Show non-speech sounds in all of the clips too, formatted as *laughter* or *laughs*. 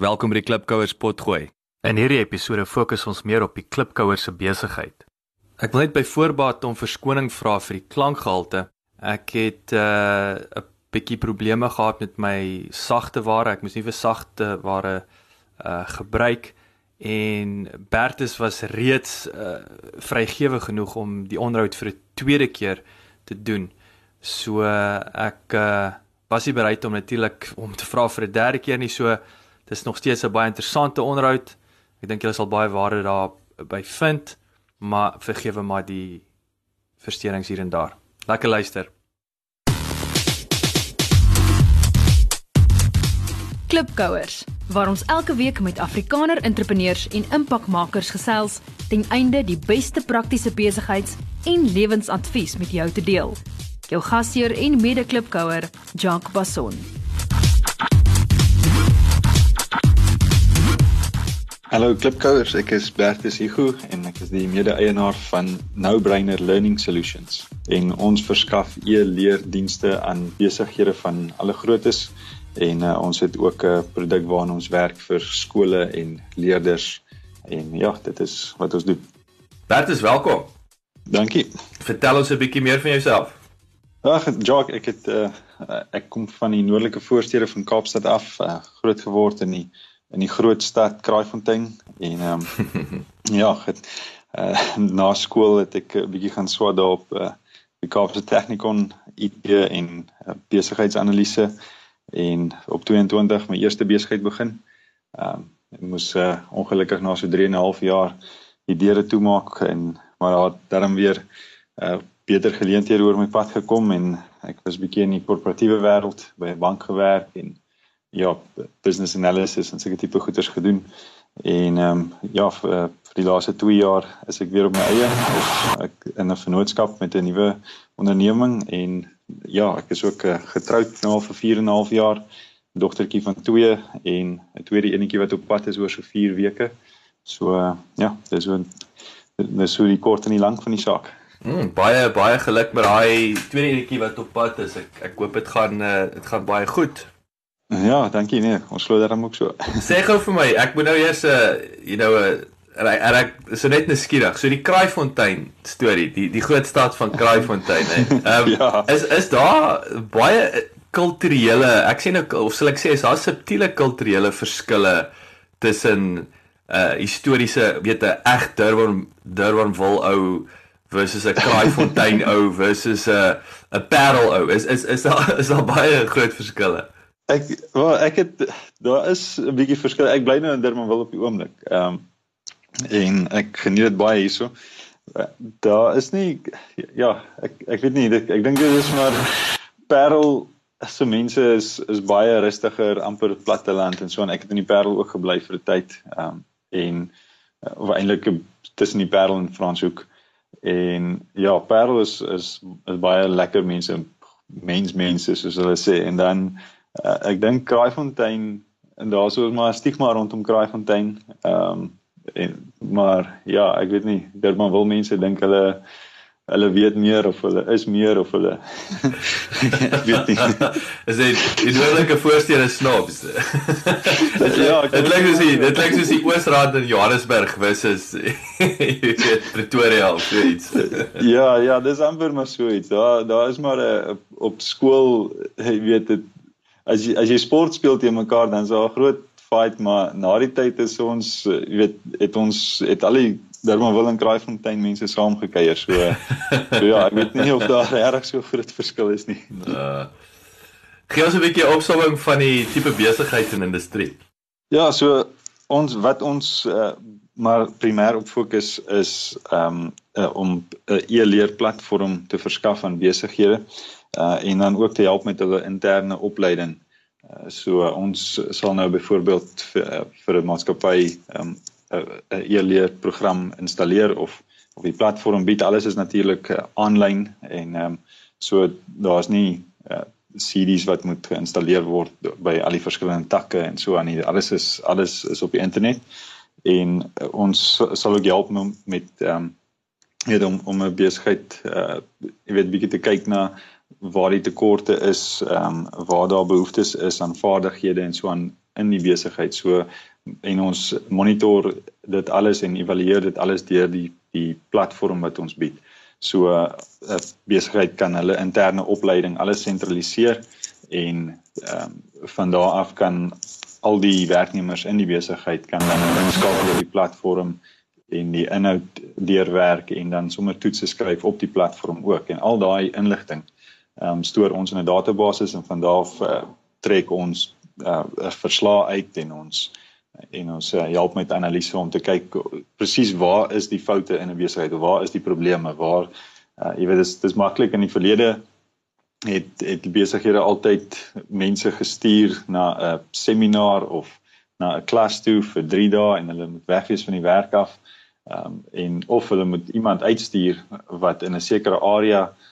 Welkom by die Klipkouers potgooi. In hierdie episode fokus ons meer op die klipkouer se besigheid. Ek wil net by voorbaat om verskoning vra vir die klankgehalte. Ek het 'n uh, bietjie probleme gehad met my sagte ware. Ek moes nie vir sagte ware uh gebruik en Bertus was reeds uh vrygewig genoeg om die onderhoud vir 'n tweede keer te doen. So uh, ek uh was nie bereid om natuurlik om te vra vir 'n derde keer nie. So dis nog steeds 'n baie interessante onderhoud. Ek dink julle sal baie waarde daar by vind, maar vergewe maar die versteurings hier en daar. Lekker luister. Klipkouers, waar ons elke week met Afrikaner entrepreneurs en impakmakers gesels ten einde die beste praktiese besigheids- en lewensadvies met jou te deel. Jou gasheer en mede-klipkouer, Jacques Basson. Hallo Klipkouers, ek is Bertus Hugo en ek is die mede-eienaar van NoBrainer Learning Solutions. En ons verskaf e-leerdienste aan besighede van alle groottes en uh, ons het ook 'n produk waarna ons werk vir skole en leerders en ja, dit is wat ons doen. Bertus, welkom. Dankie. Vertel ons 'n bietjie meer van jouself. Ag, Jacques, ek het uh, ek kom van die noordelike voorstede van Kaapstad af, uh, groot geword in die in die groot stad Kraaifontein en ehm um, *laughs* ja, het uh, na skool het ek 'n bietjie gaan swaar daarop uh, die Kaapse Technikon IT en uh, besigheidsanalise en op 22 my eerste besigheid begin. Ehm um, ek moes uh, ongelukkig na so 3 en 'n half jaar die deure toemaak en maar daar het dan weer uh, beter geleenthede oor my pad gekom en ek was bietjie in die korporatiewe wêreld by 'n bank gewerk en ja, business analysis en sulke tipe goeders gedoen. En ehm um, ja, vir, vir die laaste 2 jaar is ek weer op my eie of ek in 'n vennootskap met 'n nuwe onderneming en ja, ek is ook uh, getroud nou vir 4 en 'n half jaar, dogtertjie van 2 en 'n tweede enetjie wat op pad is oor so 4 weke. So uh, ja, dis so dis so die kort en die lank van die saak. Mm, baie baie geluk met daai tweede enetjie wat op pad is. Ek ek hoop dit gaan dit uh, gaan baie goed. Ja, dankie nee. Ons glo daarom ook so. *laughs* Sê gou vir my, ek moet nou eers 'n uh, you know 'n uh, en ek, en ek is net nuuskierig. So die Kraaifontein storie, die die groot stad van Kraaifontein, hè. *laughs* Ehm um, ja. is is daar baie kulturele, ek sê nou of sal ek sê is daar subtiele kulturele verskille tussen uh historiese, weet 'n reg Durban Durban wil ou versus 'n Kraaifontein *laughs* ou versus 'n 'n Parel ou. Is is is daar is daar baie groot verskille? Ek wel ek het daar is 'n bietjie verskil. Ek bly nou in Durbanville op die oomblik. Ehm um, en ek geniet dit baie hierso. Daar is nie ja, ek ek weet nie ek, ek dink dit is maar Parel se mense is is baie rustiger amper platteland en so en ek het in die Parel ook gebly vir 'n tyd. Ehm um, en uh, eintlik tussen die Parel en Franshoek. En ja, Parel is is is baie lekker mense, mens mense soos hulle sê en dan uh, ek dink Kraaifontein en daar sou maar stigma rondom Kraaifontein. Ehm um, en maar ja, ek weet nie, Durban wil mense dink hulle hulle weet meer of hulle is meer of hulle ek *laughs* weet nie. *laughs* Is dit die noordelike voorstede snobs? *laughs* ja, dit lyk soos die dit lyk soos die Oosrand in Johannesburg versus Pretoria of so iets. ja, ja, dis amper maar so iets. Daar daar is maar 'n op skool, jy weet dit as jy as jy sport speel teen mekaar dan is daar 'n groot fight maar na die tyd is ons jy weet het ons het al die Durban wil en Kraaifontein mense saam gekuier so, *laughs* so ja ek weet nie of daar regtig so groot verskil is nie. Uh, gee ons 'n bietjie opsomming van die tipe besigheid en industrie. Ja, so ons wat ons uh, maar primêr op fokus is um, uh, om 'n e-leerplatform te verskaf aan besighede uh en dan ook te help met hulle interne opleiding. Uh so uh, ons sal nou byvoorbeeld vir, uh, vir 'n maatskappy um 'n uh, e-leer program installeer of of die platform bied alles is natuurlik aanlyn uh, en um so daar's nie uh, CD's wat moet geïnstalleer word by al die verskillende takke en so aan. Alles is alles is op die internet en uh, ons sal ook help met um weet om om 'n besigheid uh jy weet bietjie te kyk na waar die tekorte is, ehm um, waar daar behoeftes is aan vaardighede en so aan in die besigheid. So en ons monitor dit alles en evalueer dit alles deur die die platform wat ons bied. So 'n uh, besigheid kan hulle interne opleiding alles sentraliseer en ehm um, van daar af kan al die werknemers in die besigheid kan dan inskakel op die platform en die inhoud deurwerk en dan sommer toetse skryf op die platform ook en al daai inligting ehm um, stoor ons in 'n database en van daar af uh, trek ons uh, 'n verslag uit en ons en ons uh, help met analise om te kyk presies waar is die foute in 'n besigheid of waar is die probleme waar uh, jy weet dis dis maklik in die verlede het het besighede altyd mense gestuur na 'n seminar of na 'n klas toe vir 3 dae en hulle moet weg wees van die werk af. Ehm um, en of hulle moet iemand uitstuur wat in 'n sekere area uh,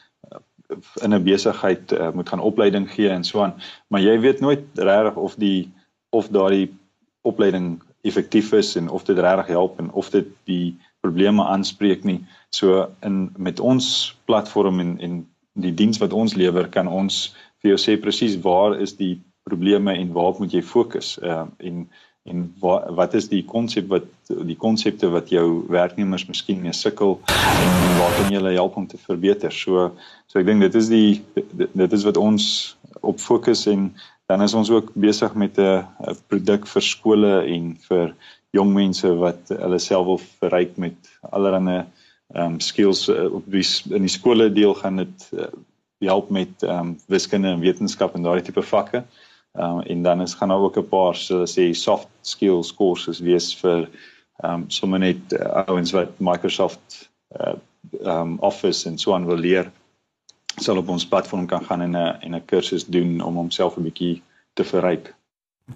in 'n besigheid uh, moet gaan opleiding gee en so aan. Maar jy weet nooit regtig of die of daardie opleiding effektief is en of dit regtig help en of dit die probleme aanspreek nie. So in met ons platform en en die diens wat ons lewer kan ons vir jou sê presies waar is die probleme en waar moet jy fokus uh, en en wat wat is die konsep wat die konsepte wat jou werknemers miskien mee sukkel en waar kan jy hulle help om te verbeter so so ek dink dit is die dit, dit is wat ons op fokus en dan is ons ook besig met 'n produk vir skole en vir jong mense wat hulle self wil verryk met allerlei ehm um, skills uh, op die in die skole deel gaan dit uh, help met ehm um, wiskunde en wetenskap en daardie tipe vakke. Ehm um, en dan is gaan daar ook 'n paar so sê soft skills courses wees vir ehm um, sommer net uh, ouens wat Microsoft ehm uh, um, Office en so aan wil leer sal op ons platform kan gaan en 'n en 'n kursus doen om homself 'n bietjie te verryk.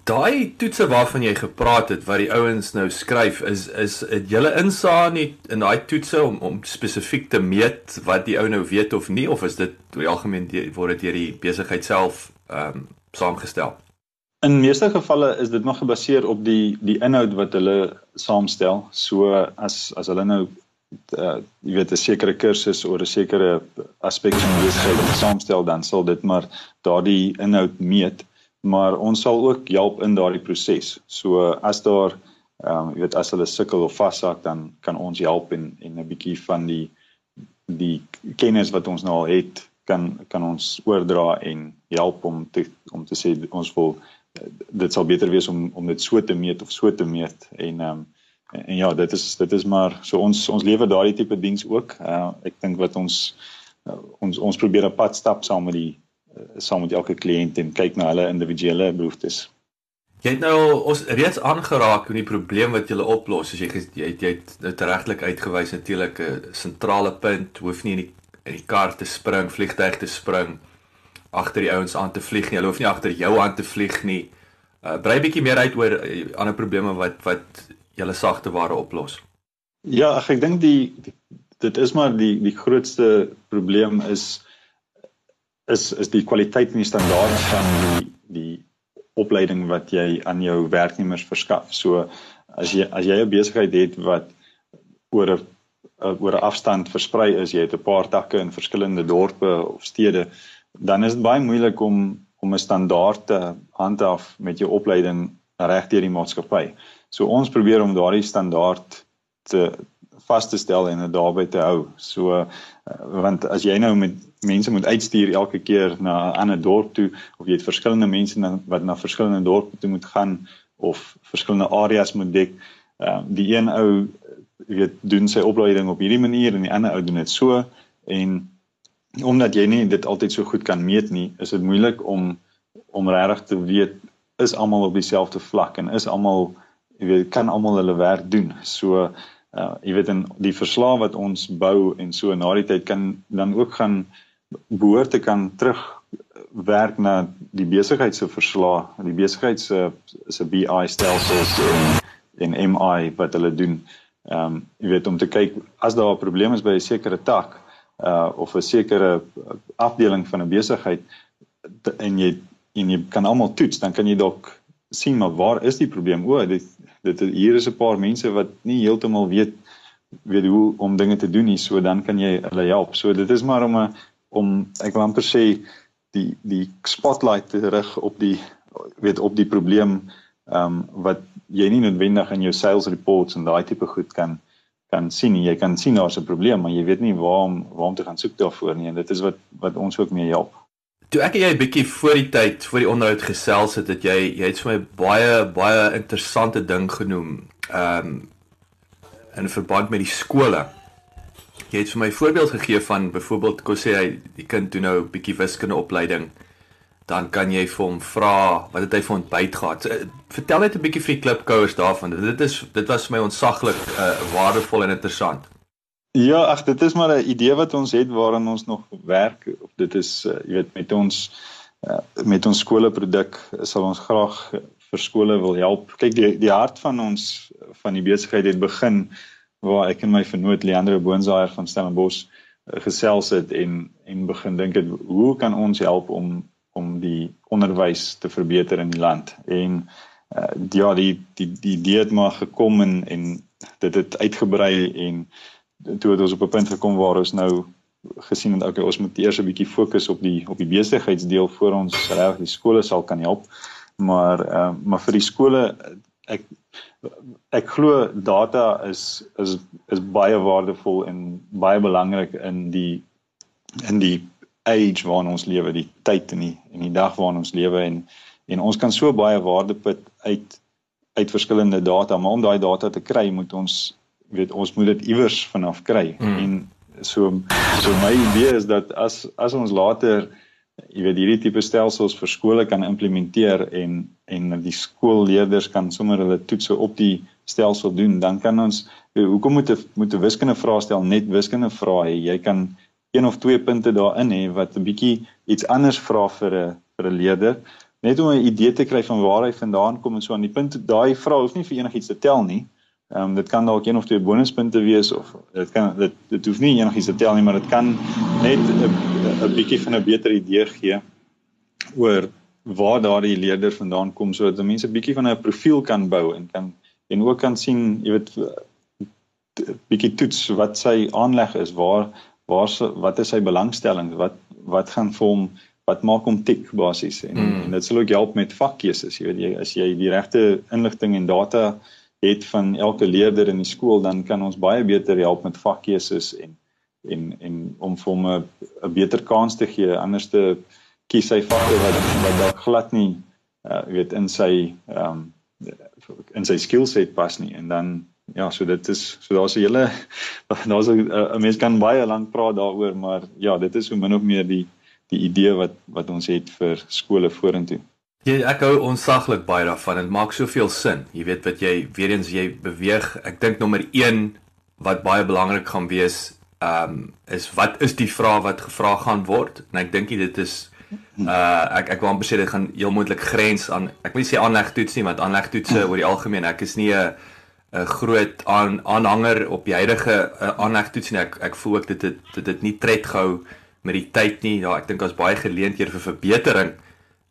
Daai toetse waarvan jy gepraat het wat die ouens nou skryf is is het julle insaag nie in daai toetse om om spesifiek te meet wat die ou nou weet of nie of is dit die algemeen word dit deur die besigheid self ehm um, saamgestel? In meeste gevalle is dit nog gebaseer op die die inhoud wat hulle saamstel. So as as hulle nou uh, jy weet 'n sekere kursus oor 'n sekere aspek van besigheid saamstel dan sal dit maar daardie inhoud meet maar ons sal ook help in daardie proses. So as daar ehm um, jy weet as hulle sukkel of vashak dan kan ons help en en 'n bietjie van die die kennis wat ons nou al het kan kan ons oordra en help om te om te sê ons wil dit sal beter wees om om dit so te meet of so te meet en ehm um, en, ja dit is dit is maar so ons ons lewer daardie tipe diens ook. Uh, ek dink wat ons uh, ons ons probeer 'n pad stap saam met die Eh, saam met elke kliënt en kyk na hulle individuele behoeftes. Jy het nou ons reeds aangeraak met die probleem wat jy oplos. As jy jy het, jy het nou regtelik uitgewys natuurlik 'n sentrale punt, hoef nie in die in die kar te spring, vliegtuig te spring, agter die ouens aan te vlieg nie. Hulle hoef nie agter jou aan te vlieg nie. Uh brei bietjie meer uit oor uh, ander probleme wat wat julle sagte ware oplos. Ja, ek dink die, die dit is maar die die grootste probleem is is is die kwaliteit en die standaard van die die opleiding wat jy aan jou werknemers verskaf. So as jy as jy 'n besigheid het wat oor 'n oor 'n afstand versprei is, jy het 'n paar takke in verskillende dorpe of stede, dan is dit baie moeilik om om 'n standaard te handhaaf met jou opleiding reg deur die maatskappy. So ons probeer om daardie standaard te vas te stel en dit daarby te hou. So uh, want as jy nou met mense moet uitstuur elke keer na 'n ander dorp toe of jy het verskillende mense na, wat na verskillende dorpe toe moet gaan of verskillende areas moet dek, uh, die een ou weet doen sy opleiding op hierdie manier en die ander ou doen dit so en omdat jy nie dit altyd so goed kan meet nie, is dit moeilik om om regtig te weet is almal op dieselfde vlak en is almal jy weet kan almal hulle werk doen. So uh jy weet in die verslae wat ons bou en so na die tyd kan dan ook gaan behoort te kan terug werk na die besigheid se verslae, die besigheid se se BI stelsels en en MI wat hulle doen. Ehm um, jy weet om te kyk as daar 'n probleem is by 'n sekere tak uh of 'n sekere afdeling van 'n besigheid en jy en jy kan almal toets, dan kan jy dalk sien maar waar is die probleem? O, dit dit hier is 'n paar mense wat nie heeltemal weet weet hoe om dinge te doen nie, so dan kan jy hulle help. So dit is maar om 'n om ek wil amper sê die die spotlight te rig op die weet op die probleem ehm um, wat jy nie noodwendig in jou sales reports en daai tipe goed kan kan sien nie. Jy kan sien daar's 'n probleem, maar jy weet nie waar om waar om te gaan soek daarvoor nie en dit is wat wat ons ook mee help. Toe ek en jy 'n bietjie voor die tyd, voor die onderhoud gesels het, het jy jy het vir my baie baie interessante ding genoem. Ehm um, in verband met die skole. Jy het vir my voorbeeld gegee van byvoorbeeld kos sê hy die kind doen nou 'n bietjie wiskunde opleiding dan kan jy vir hom vra wat het hy vir ontbyt gehad. So, eh, vertel net 'n bietjie vir die klipkouers daarvan. Dit is dit was vir my ontsaglik uh, waardevol en interessant. Ja, ag dit is maar 'n idee wat ons het waaraan ons nog werk. Dit is uh, jy weet met ons uh, met ons skoleproduk sal ons graag vir skole wil help. Kyk die die hart van ons van die besigheid het begin waar ek en my vernoot Leandro Boonsaier van Stellenbosch gesels het en en begin dink het hoe kan ons help om om die onderwys te verbeter in die land. En uh, ja, die die die idee het maar gekom en en dit het uitgebrei en toe het ons op 'n punt gekom waar ons nou gesien het okay, ons moet eers 'n bietjie fokus op die op die besigheidsdeel voor ons reg die skole sal kan help. Maar uh, maar vir die skole ek ek glo data is is is baie waardevol en baie belangrik in die in die age waarin ons lewe, die tyd in die in die dag waarin ons lewe en en ons kan so baie waarde put uit uit verskillende data, maar om daai data te kry, moet ons weet ons moet dit iewers vanaf kry. Mm. En so so my idee is dat as as ons later jy weet hierdie tipe stelsels vir skole kan implementeer en en die skoolleerders kan sommer hulle toetse op die stelsel doen, dan kan ons hoekom moet 'n moet 'n wiskunde vraestel net wiskunde vra hê? Jy kan een of twee punte daarin hê wat 'n bietjie iets anders vra vir 'n vir 'n leerder net om 'n idee te kry van waar hy vandaan kom en so aan die punt daai vraag hoef nie vir enigiets te tel nie. Ehm um, dit kan dalk een of twee bonuspunte wees of dit kan dit dit hoef nie enigiets te tel nie, maar dit kan net 'n 'n bietjie van 'n beter idee gee oor waar daardie leerder vandaan kom sodat mense 'n bietjie van 'n profiel kan bou en kan en ook kan sien, jy weet bietjie toets wat sy aanleg is, waar waar se wat is sy belangstelling? Wat wat gaan vir hom wat maak hom tik basies? En, mm. en dit sal ook help met vakkeuses jy weet jy as jy die regte inligting en data het van elke leerder in die skool dan kan ons baie beter help met vakkeuses en en en om vir hom 'n beter kans te gee. Anders te kies sy vakke wat wat dalk glad nie uh, weet in sy ehm um, in sy skillset pas nie. En dan ja, so dit is so daar's 'n hele *laughs* daar's 'n mens kan baie lank praat daaroor, maar ja, dit is so min of meer die die idee wat wat ons het vir skole vorentoe. Ja, ek hou onsaglik baie daarvan. Dit maak soveel sin. Jy weet wat jy weer eens jy beweeg. Ek dink nommer 1 wat baie belangrik gaan wees, ehm um, is wat is die vraag wat gevra gaan word? En ek dink dit is uh ek ek wil amper sê dit gaan heel moontlik grens aan ek wil sê aanlegtoets nie want aanlegtoetse oor die algemeen ek is nie 'n 'n groot aan, aanhanger op die huidige uh, aanlegtoets nie. Ek ek voel ook dit dit dit, dit nie tred gehou met die tyd nie. Ja, ek dink daar's baie geleenthede vir verbetering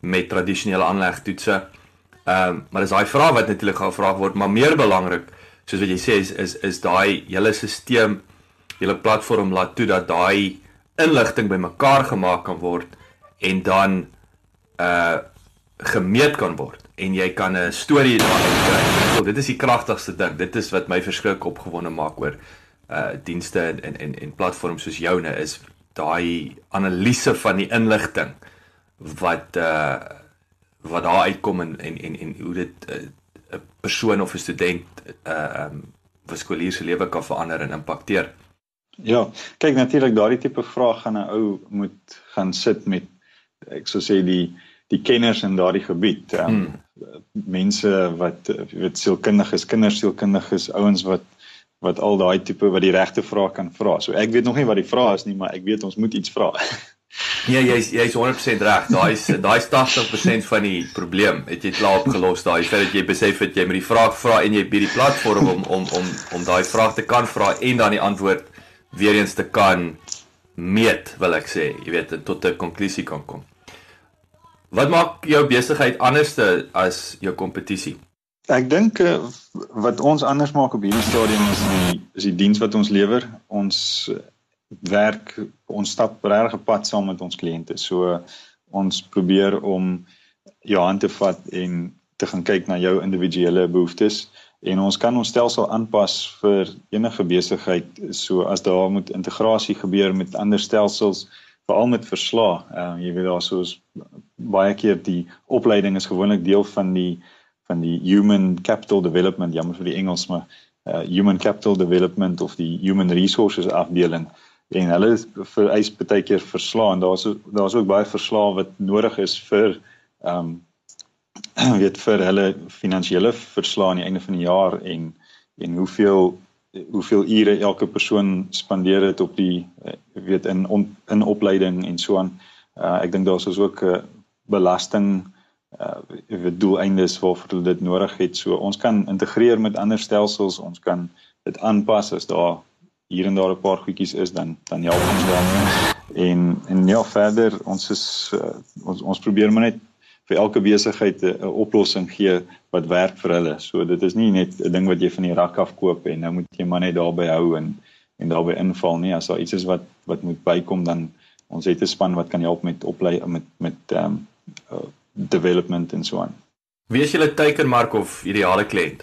met tradisionele aanlegtoetse. Ehm um, maar dis daai vraag wat natuurlik gevra word, maar meer belangrik, soos wat jy sê is is, is daai hele stelsel, hele platform laat toe dat daai inligting bymekaar gemaak kan word en dan uh gemeet kan word en jy kan 'n storie daarin kry. Dit is die kragtigste ding. Dit is wat my verskrik opgewonde maak oor uh dienste en en en platforms soos joune is daai analise van die inligting wat uh wat daar uitkom en en en, en hoe dit 'n uh, persoon of 'n student uh um vir skoolier se lewe kan verander en impakteer. Ja, kyk natuurlik daardie tipe vraag gaan 'n ou moet gaan sit met ek sou sê die die kenners in daardie gebied. Um, hmm. Mense wat weet sielkundiges, kindersielkundiges, ouens wat wat al daai tipe wat die regte vrae kan vra. So ek weet nog nie wat die vraag is nie, maar ek weet ons moet iets vra. Ja, *laughs* jy's jy's 100% reg. Daai is daai is 80% van die probleem. Het jy klaar opgelos daai feit dat jy besef dat jy met die vraag vra en jy by die platform om om om om daai vraag te kan vra en dan die antwoord weer eens te kan meet, wil ek sê. Jy weet tot 'n konklusie kan kom. Wat maak jou besigheid anderste as jou kompetisie? Ek dink uh, wat ons anders maak op hierdie stadium is die is die diens wat ons lewer. Ons werk ons stap regtig 'n pad saam met ons kliënte. So ons probeer om jou hand te vat en te gaan kyk na jou individuele behoeftes en ons kan ons stelsel aanpas vir enige besigheid so as daar moet integrasie gebeur met ander stelsels veral met verslae. Ehm uh, jy weet daar soos baie keer die opleiding is gewoonlik deel van die van die human capital development, jammer vir die Engels maar uh, human capital development of die human resources afdeling en hulle vereis baie keer verslae en daar's daar's ook baie verslae wat nodig is vir ehm um, *clears throat* weet vir hulle finansiële verslae aan die einde van die jaar en en hoeveel hoeveel ure elke persoon spandeer het op die eh, weet in on, in opleiding en so aan. Uh, ek dink daar's ook 'n uh, belasting uh weet doeleindes waarvoor hulle dit nodig het. So ons kan integreer met ander stelsels, ons kan dit aanpas as daar hier en daar 'n paar goedjies is dan dan help ons dan. En en ja, verder ons is uh, ons ons probeer maar net vir elke besigheid 'n oplossing gee wat werk vir hulle. So dit is nie net 'n ding wat jy van die rak af koop en nou moet jy maar net daarby hou en en daarby inval nie. As daar iets is wat wat moet bykom dan ons het 'n span wat kan help met oplei met met ehm um, uh, development en so aan. Wie is julle teikenmark of ideale kliënt?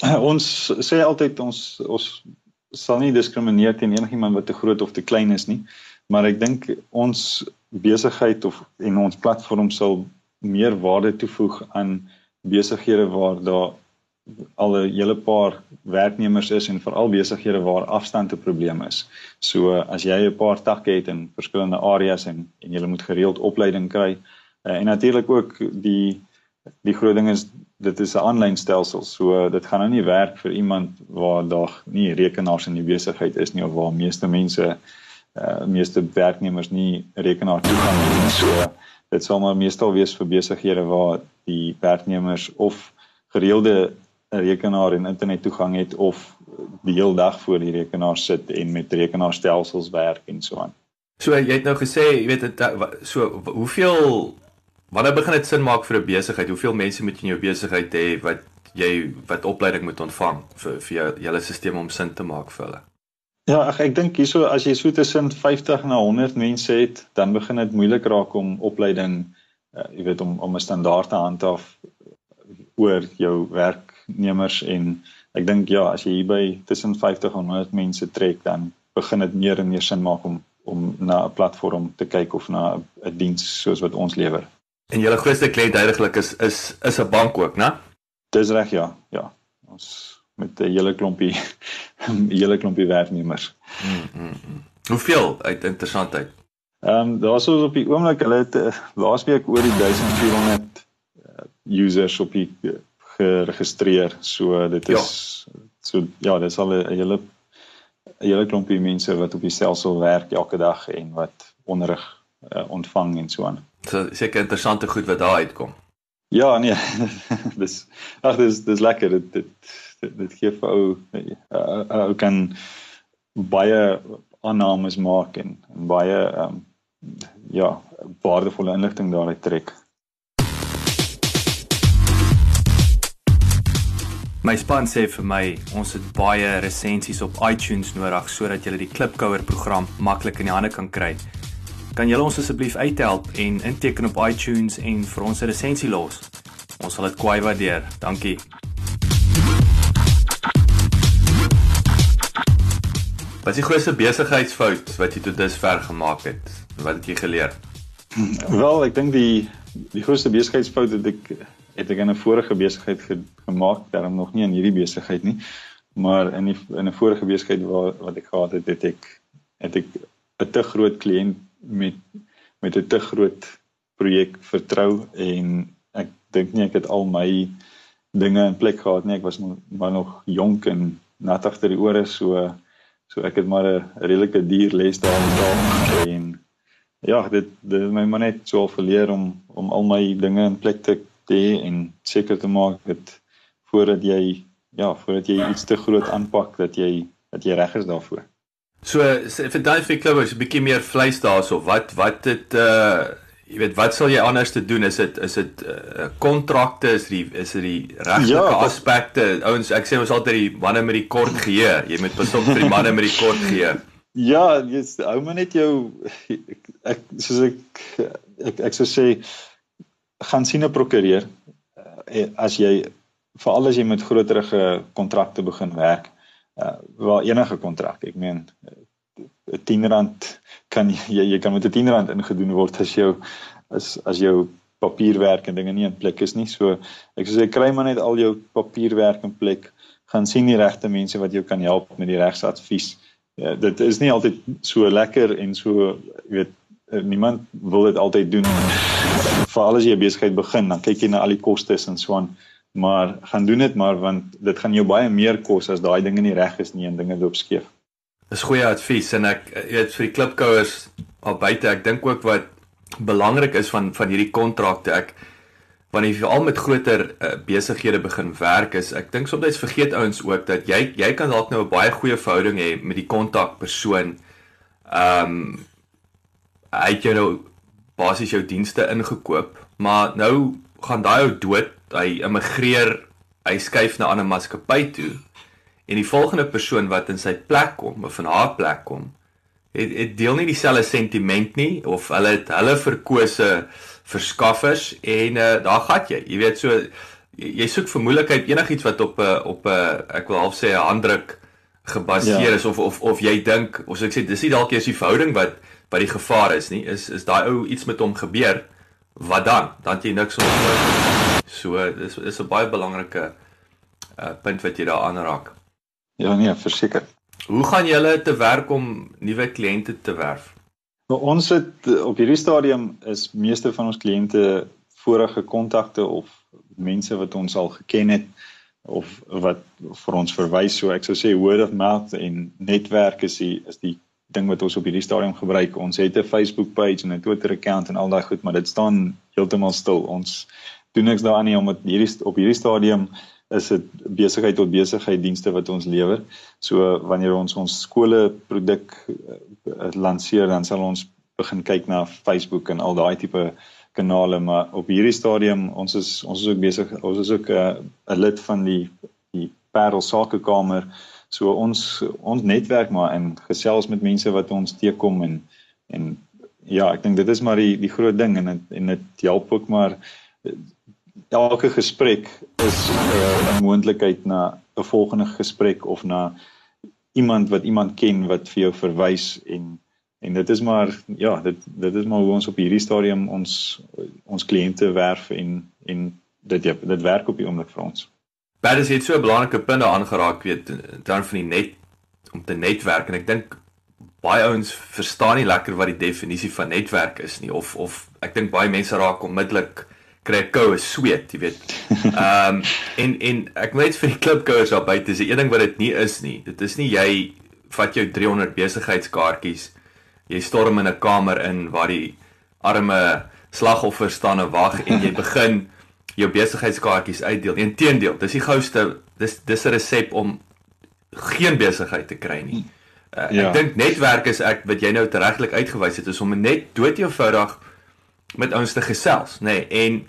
*clears throat* Ons sê altyd ons ons sal nie diskrimineer teen enigiemand wat te groot of te klein is nie, maar ek dink ons besigheid of en ons platform sal meer waarde toevoeg aan besighede waar daar al 'n hele paar werknemers is en veral besighede waar afstand 'n probleem is. So as jy 'n paar takke het in verskillende areas en en jy moet gereeld opleiding kry uh, en natuurlik ook die die groot ding is dit is 'n aanlyn stelsel. So dit gaan nou nie werk vir iemand waar daar nie rekenaars in die besigheid is nie of waar meeste mense uh meeste werknemers nie rekenaar toegang het nie. So dit sal maar meestal wees vir besighede waar die werknemers of gereelde rekenaar en internet toegang het of die hele dag voor die rekenaar sit en met rekenaarstelsels werk en so aan. So jy het nou gesê, jy weet dit so hoeveel wanneer begin dit sin maak vir 'n besigheid? Hoeveel mense moet jy in jou besigheid hê wat jy wat opleiding moet ontvang vir vir jou hele stelsel om sin te maak vir hulle? Ja, ach, ek dink hierso as jy so tussen 50 na 100 mense het, dan begin dit moeilik raak om opleiding, uh, jy weet om om 'n standaard te handhaaf oor jou werknemers en ek dink ja, as jy hier by tussen 50 en 100 mense trek, dan begin dit meer en meer sin maak om om na 'n platform te kyk of na 'n diens soos wat ons lewer. En julle grootste kliënt heidaglik is is is 'n bank ook, né? Dis reg, ja. Ja. Ons met 'n hele klompie *laughs* 'n hele klompie werknemers. Mm, mm, mm. Hoeveel uit interessantheid? Ehm um, daar's ons op die oomblik hulle het uh, laasweek oor die 1400 uh, users op die uh, geregistreer. So dit is ja. so ja, dis al 'n hele 'n hele klompie mense wat op die stelsel werk elke dag en wat onderrig uh, ontvang en so aan. So seker interessante goed wat daar uitkom. Ja, nee. *laughs* dis ag dis dis lekker dit dit dit, dit gee vir ou uh, ou kan baie aannames maak en, en baie um, ja, waardevolle inligting daaruit trek. My span sê vir my ons het baie resensies op iTunes nodig sodat jy die Klipkouer program maklik in die hande kan kry. Kan julle ons asseblief uithelp en inteken op iTunes en vir ons 'n resensie los? Ons sal dit kwai waardeer. Dankie. Wat is die grootste besigheidsfout wat jy tot dusver gemaak het? Wat het jy geleer? Wel, ek dink die die grootste besigheidsfout het ek het ek in 'n vorige besigheid ge, gemaak, daarom nog nie in hierdie besigheid nie, maar in die in 'n vorige besigheid waar wat ek gehad het, het ek het ek 'n te groot kliënt met met 'n te groot projek vertrou en ek dink nie ek het al my dinge in plek gehad nie. Ek was nog maar nog jonk en nat agter die ore so So ek het maar 'n redelike duur les daar gedoen en ja, dit dit het my maar net so verleer om om al my dinge in plek te hê en seker te maak dat voordat jy ja, voordat jy iets te groot aanpak dat jy dat jy reg is daarvoor. So vir daai vir klubbers 'n bietjie meer vleis daarso. Wat wat het uh jy weet wat sal jy anders te doen? Is dit is dit uh, kontrakte? Is die is dit die regte ja, aspekte? Ouens ek sê ons altyd die manne met die kort geheue. Jy moet pas op vir die manne met die kort geheue. Ja jy's ou maar net jou ek, ek soos ek ek ek sou sê gaan sien 'n prokureur eh, as jy veral as jy met groterige kontrakte begin werk, uh waar enige kontrak, ek meen 'n 10 rand kan jy jy kan met 'n 10 rand ingedoen word as jou as as jou papierwerk en dinge nie in plek is nie. So ek sê kry maar net al jou papierwerk in plek, gaan sien die regte mense wat jou kan help met die regsadvies. Ja, dit is nie altyd so lekker en so jy weet niemand wil dit altyd doen. Veral as jy 'n besigheid begin, dan kyk jy na al die kostes en so aan maar gaan doen dit maar want dit gaan jou baie meer kos as daai dinge nie reg is nie en dinge loop skeef. Dis goeie advies en ek weet vir die klipkouers al buite ek dink ook wat belangrik is van van hierdie kontrakte ek wanneer jy al met groter uh, besighede begin werk is ek dink soms vergeet ouens ook dat jy jy kan dalk nou 'n baie goeie verhouding hê met die kontakpersoon. Ehm um, hy het jou nou basies jou dienste ingekoop, maar nou gaan daai ou dood hy immigreer, hy skuif na ander maatskappy toe en die volgende persoon wat in sy plek kom of in haar plek kom, het, het deel nie dieselfde sentiment nie of hulle het hulle verkose verskaffers en uh, daar gat jy. Jy weet so jy soek vir moontlikheid enigiets wat op 'n op 'n ek wil half sê 'n handdruk gebaseer ja. is of of of jy dink of so ek sê dis nie dalk eers die verhouding wat wat die gevaar is nie. Is is daai ou iets met hom gebeur? Wat dan? Dan jy niks om So dis is 'n baie belangrike uh, punt wat jy daar aanraak. Ja nee, verseker. Hoe gaan julle te werk om nuwe kliënte te werf? Nou, ons het op hierdie stadium is meeste van ons kliënte vorige kontakte of mense wat ons al geken het of wat vir ons verwys so ek sou sê word of mouth en netwerk is die is die ding wat ons op hierdie stadium gebruik. Ons het 'n Facebook page en 'n Twitter account en al daai goed, maar dit staan heeltemal stil. Ons doen niks daaraan nie omdat hierdie op hierdie stadium is dit besigheid tot besigheid dienste wat ons lewer. So wanneer ons ons skole produk uh, lanseer dan sal ons begin kyk na Facebook en al daai tipe kanale maar op hierdie stadium ons is ons is ook besig ons is ook eh, 'n uh, lid van die die Parel Sakekamer. So ons ons netwerk maar en gesels met mense wat ons teekom en en ja, ek dink dit is maar die die groot ding en en dit help ook maar elke gesprek is uh, 'n moontlikheid na 'n volgende gesprek of na iemand wat iemand ken wat vir jou verwys en en dit is maar ja dit dit is maar hoe ons op hierdie stadium ons ons kliënte werf en en dit ja, dit werk op die oomblik vir ons. Baie is dit so 'n belangrike punt aangeraak weet dan van die net om te netwerk en ek dink baie ouens verstaan nie lekker wat die definisie van netwerk is nie of of ek dink baie mense raak onmiddellik kry ek koue sweet, jy weet. Ehm um, *laughs* en en ek moet net vir die klipkouers daar buite sê, een ding wat dit nie is nie. Dit is nie jy vat jou 300 besigheidskaartjies, jy storm in 'n kamer in waar die arme slagoffers staan en wag en jy *laughs* begin jou besigheidskaartjies uitdeel. Inteendeel, dis die gouste, dis dis 'n resep om geen besigheid te kry nie. Uh, ja. Ek dink netwerk is ek wat jy nou regtelik uitgewys het is om net dood eenvoudig met ons te gesels, nê? Nee, en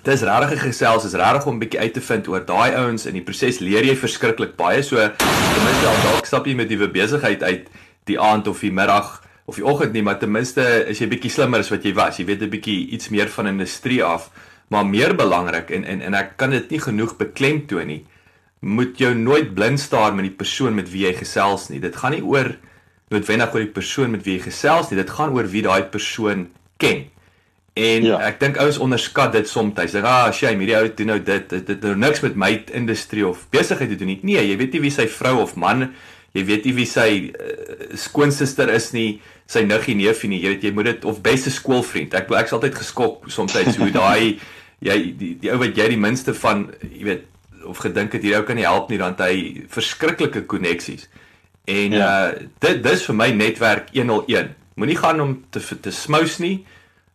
Dis regtig gesels, is regtig om 'n bietjie uit te vind oor daai ouens in die proses leer jy verskriklik baie. So ten minste al dalk stap jy met die besigheid uit die aand of die middag of die oggend nie, maar ten minste is jy bietjie slimmer as wat jy was. Jy weet 'n bietjie iets meer van industrie af, maar meer belangrik en en en ek kan dit nie genoeg beklemtoon nie. Moet jou nooit blind staar met die persoon met wie jy gesels nie. Dit gaan nie oor noodwendig oor die persoon met wie jy gesels nie. Dit gaan oor wie daai persoon ken. En ja. ek dink ouens onderskat dit soms. Hulle sê, "Ah, shame, hierdie ou doen nou dit. Dit het nou niks met my industrie of besigheid te doen nie." Nee, jy weet nie wie sy vrou of man, jy weet nie wie sy uh, skoonsister is nie, sy niggie neefie nie. Jy weet jy moet dit of beste skoolvriend. Ek ek's altyd geskok soms hoe daai *laughs* jy die die ou wat jy die minste van, jy weet, of gedink het hierdie ou kan nie help nie, dan hy verskriklike koneksies. En ja. uh dit dis vir my netwerk 101. Moenie gaan om te te smous nie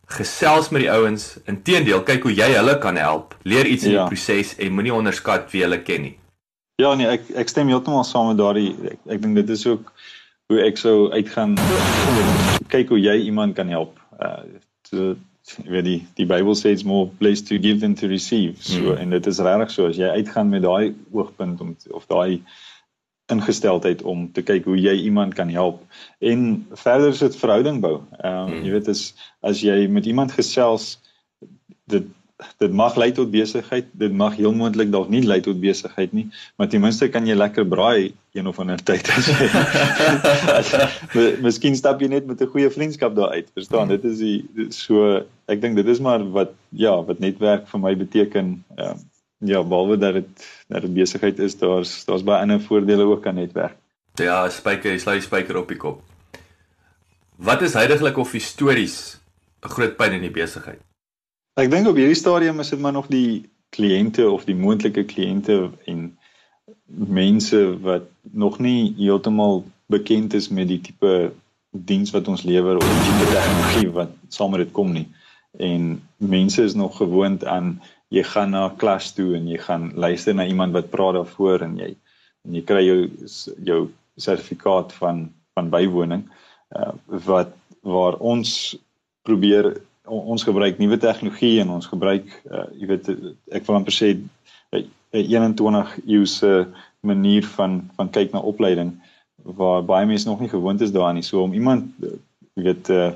gesels met die ouens. Inteendeel, kyk hoe jy hulle kan help. Leer iets in ja. die proses en moenie onderskat wie hulle ken nie. Ja nee, ek ek stem heeltemal saam met daardie ek, ek dink dit is ook hoe ek sou uitgaan kyk hoe jy iemand kan help. Uh so weet die die Bybel sê it's more place to give than to receive. So hmm. en dit is regtig so as jy uitgaan met daai oogpunt om of daai ingesteldheid om te kyk hoe jy iemand kan help en verder is dit verhouding bou. Ehm um, hmm. jy weet as as jy met iemand gesels dit dit mag lei tot besigheid, dit mag heel moontlik dalk nie lei tot besigheid nie, maar ten minste kan jy lekker braai een of ander tyd *laughs* as jy as, Miskien stap jy net met 'n goeie vriendskap daar uit, verstaan? Dit is die so ek dink dit is maar wat ja, wat netwerk vir my beteken. Ehm ja, behalwe dat dit dat dit besigheid is, daar's daar's baie ander voordele ook aan netwerk. Ja, spyker, jy slaan spyker op die kop. Wat is heidaglik of histories 'n groot pyn in die besigheid? Ek dink op hierdie stadium is dit maar nog die kliënte of die moontlike kliënte en mense wat nog nie heeltemal bekend is met die tipe diens wat ons lewer of die tipe tegnologie wat saam met dit kom nie. En mense is nog gewoond aan jy gaan na 'n klas toe en jy gaan luister na iemand wat praat daarvoor en jy en jy kry jou jou sertifikaat van van bywoning uh, wat waar ons probeer ons gebruik nuwe tegnologie en ons gebruik uh, jy weet ek wil amper sê 'n 21 eeuse manier van van kyk na opleiding waar baie mense nog nie gewoond is daaraan nie. So om iemand jy weet uh,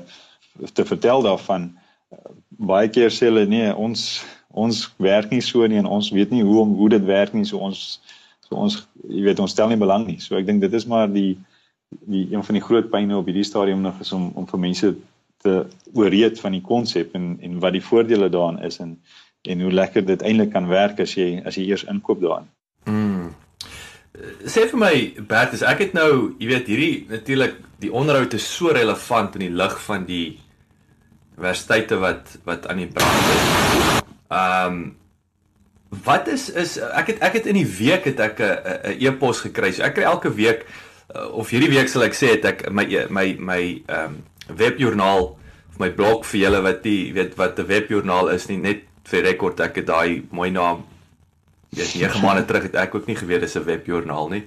te vertel daarvan uh, baie keer sê hulle nee ons ons werk nie so nie en ons weet nie hoe om hoe dit werk nie so ons so ons jy weet ons stel nie belang nie so ek dink dit is maar die die een van die groot pynne op hierdie stadium nog is om om vir mense te ooreed van die konsep en en wat die voordele daarin is en en hoe lekker dit eintlik kan werk as jy as jy eers inkoop daarin. Mm. Sê vir my Bert, ek het nou, jy weet, hierdie natuurlik die onderhoud is so relevant in die lig van die universiteite wat wat aan die brand is. Ehm um, wat is is ek het ek het in die week het ek 'n 'n e-pos gekry. So ek kry elke week uh, of hierdie week sal ek sê het ek my my my ehm um, webjoernaal of my blog vir julle wat nie weet wat 'n webjoernaal is nie net vir rekord ek het daai mooi naam weet 9 maande terug het ek ook nie geweet dis 'n webjoernaal nie.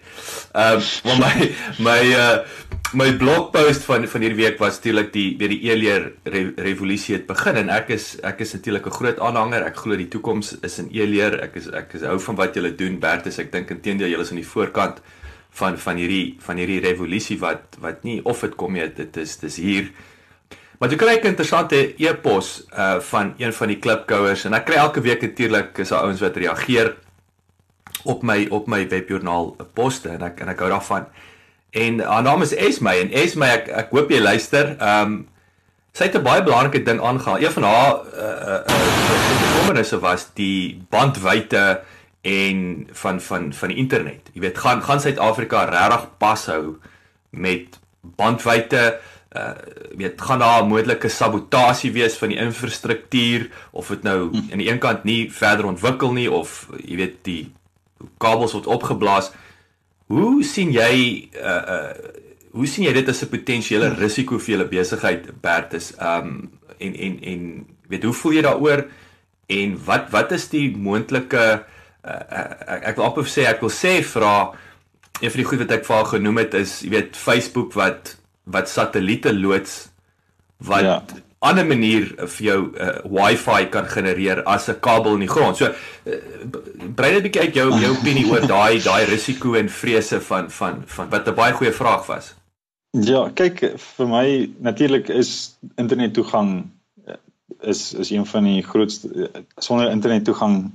Ehm um, maar my my uh my blogpost van van hierdie week was natuurlik die weer die e-leer re, revolusie het begin en ek is ek is natuurlik 'n groot aanhanger. Ek glo die toekoms is in e-leer. Ek is ek is hou van wat julle doen Bertus. Ek dink intendeel julle is aan die voorkant van van hierdie van hierdie revolusie wat wat nie of dit kom nie, dit is dis hier. Maar jy kry 'n interessante e-pos uh van een van die klipkouers en ek kry elke week natuurlik is daar ouens wat reageer op my op my webjoernaal 'n poste en ek en ek hou daarvan. En haar naam is Esme en Esme ek ek hoop jy luister. Ehm um, sy het 'n baie belangrike ding aangehaal. Een van haar uh uh bekommernisse was die bandwydte en van van van die internet. Jy weet, gaan gaan Suid-Afrika regtig pashou met bandwydte uh weet gaan daar 'n moontlike sabotasie wees van die infrastruktuur of dit nou hm. aan die een kant nie verder ontwikkel nie of jy weet die kabels word opgeblaas. Hoe sien jy uh uh hoe sien jy dit as 'n potensiële risiko vir julle besigheid Bertus? Um en en en weet hoe voel jy daaroor en wat wat is die moontlike uh, ek, ek wil amper sê ek wil sê vra een van die goed wat ek vir haar genoem het is jy weet Facebook wat wat satelliete loods wat ja ander manier vir jou uh, wifi kan genereer as 'n kabel in die grond. So uh, brei net 'n bietjie uit jou jou opinie oor daai daai risiko en vrese van van van wat 'n baie goeie vraag was. Ja, kyk vir my natuurlik is internet toegang eh, is is een van die grootste sonder internet toegang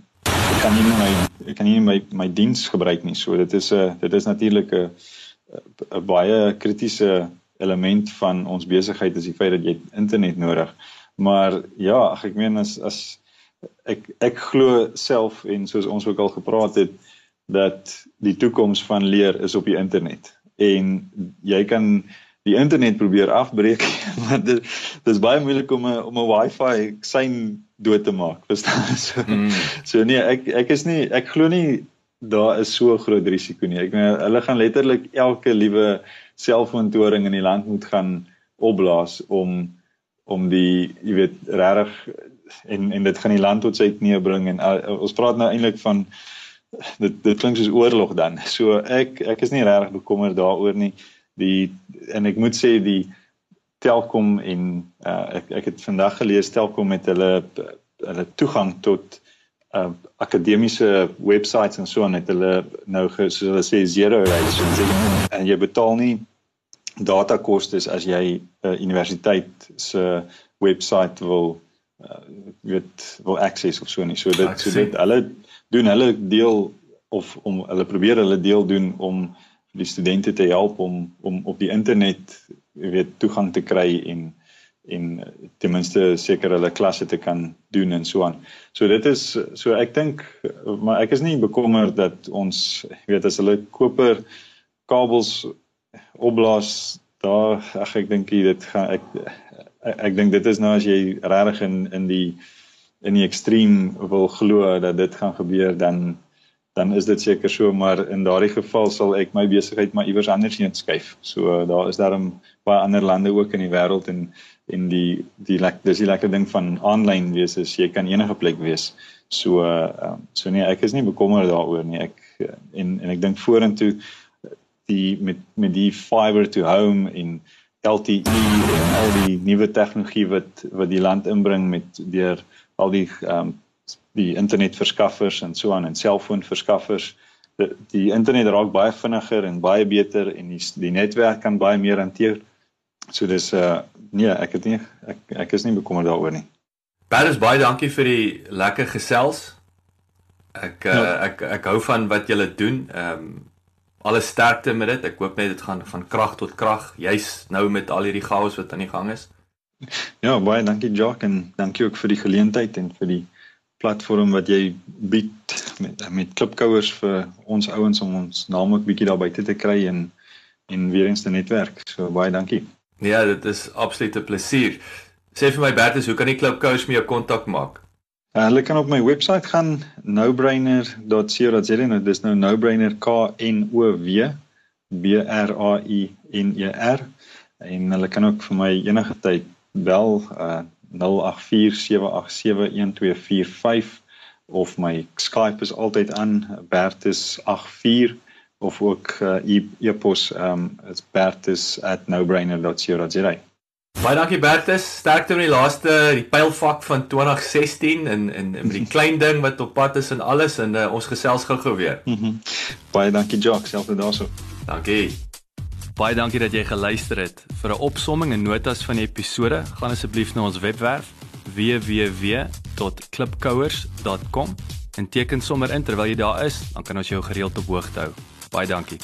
kan nie my kan nie my my diens gebruik nie. So dit is 'n dit is natuurlik 'n baie kritiese element van ons besigheid is die feit dat jy internet nodig. Maar ja, ag ek meen as as ek ek glo self en soos ons ook al gepraat het dat die toekoms van leer is op die internet. En jy kan die internet probeer afbreek, *laughs* maar dit dis baie moeilik om 'n om 'n wifi sein dood te maak, verstaan? So, mm. so nee, ek ek is nie ek glo nie daar is so groot risiko nie. Ek meen hulle gaan letterlik elke liewe selfoontoring in die land moet gaan opblaas om om die jy weet regtig en en dit gaan die land tot sy knie bring en uh, ons praat nou eintlik van dit dit klink soos oorlog dan. *laughs* So ek ek is nie regtig bekommerd daaroor nie. Die en ek moet sê die Telkom en uh, ek ek het vandag gelees Telkom met hulle hulle toegang tot uh, akademiese websites en so aan het hulle nou soos hulle sê zero rates en jy betaal nie datakostes as jy 'n uh, universiteit se webwerf wil uh, weet wil access of so nie. So dit so dit hulle doen hulle deel of om hulle probeer hulle deel doen om die studente te help om om op die internet weet toegang te kry en en ten minste seker hulle klasse te kan doen en so aan. So dit is so ek dink maar ek is nie bekommerd dat ons weet as hulle koper kabels opblaas daar ag ek dink dit gaan ek ek, ek dink dit is nou as jy regtig in in die in die ekstreem wil glo dat dit gaan gebeur dan dan is dit seker so maar in daardie geval sal ek my besigheid maar iewers anders heen skuif. So daar is daarom baie ander lande ook in die wêreld en en die die lek dis die lekker ding van aanlyn wees is jy kan enige plek wees. So uh, so nee, ek is nie bekommerd daaroor nie. Ek en en ek dink vorentoe die met met die fiber to home en LTE en al die nuwe tegnologie wat wat die land inbring met deur al die ehm um, die internetverskaffers en so aan en selfoonverskaffers die, die internet raak baie vinniger en baie beter en die die netwerk kan baie meer hanteer. So dis uh nee, ek het nie ek ek is nie bekommerd daaroor nie. Baie baie dankie vir die lekker gesels. Ek uh, ja. ek ek hou van wat julle doen. Ehm um, alle sterkte met dit. Ek hoop net dit gaan van krag tot krag, juis nou met al hierdie chaos wat aan die gang is. Ja, baie dankie Jock en dankie ook vir die geleentheid en vir die platform wat jy bied met met klipkouers vir ons ouens om ons naam ook bietjie daar buite te kry en en weer eens te netwerk. So baie dankie. Ja, dit is absoluut 'n plesier. Sê vir my Bertus, hoe kan die klipkouers met jou kontak maak? Uh, hulle kan op my webwerf gaan nobrainer.co.za en dit is nou nobrainer K N O W B R A I N E R en hulle kan ook vir my enige tyd bel uh 0847871245 of my Skype is altyd aan bertus84 of ook uh, e-pos um is bertus@nobrainer.co.za. Baie dankie Bertus, sterkte met die laaste die pylfak van 2016 en en met die *laughs* klein ding wat op pad is en alles en uh, ons gesels gou-gou weer. Mm -hmm. Baie dankie Jacques, selfs daarso. Dankie. Baie dankie dat jy geluister het. Vir 'n opsomming en notas van die episode, gaan asseblief na ons webwerf www.klipkouers.com en teken sommer in terwyl jy daar is, dan kan ons jou gereeld op hoogte hou. Bye, donkey.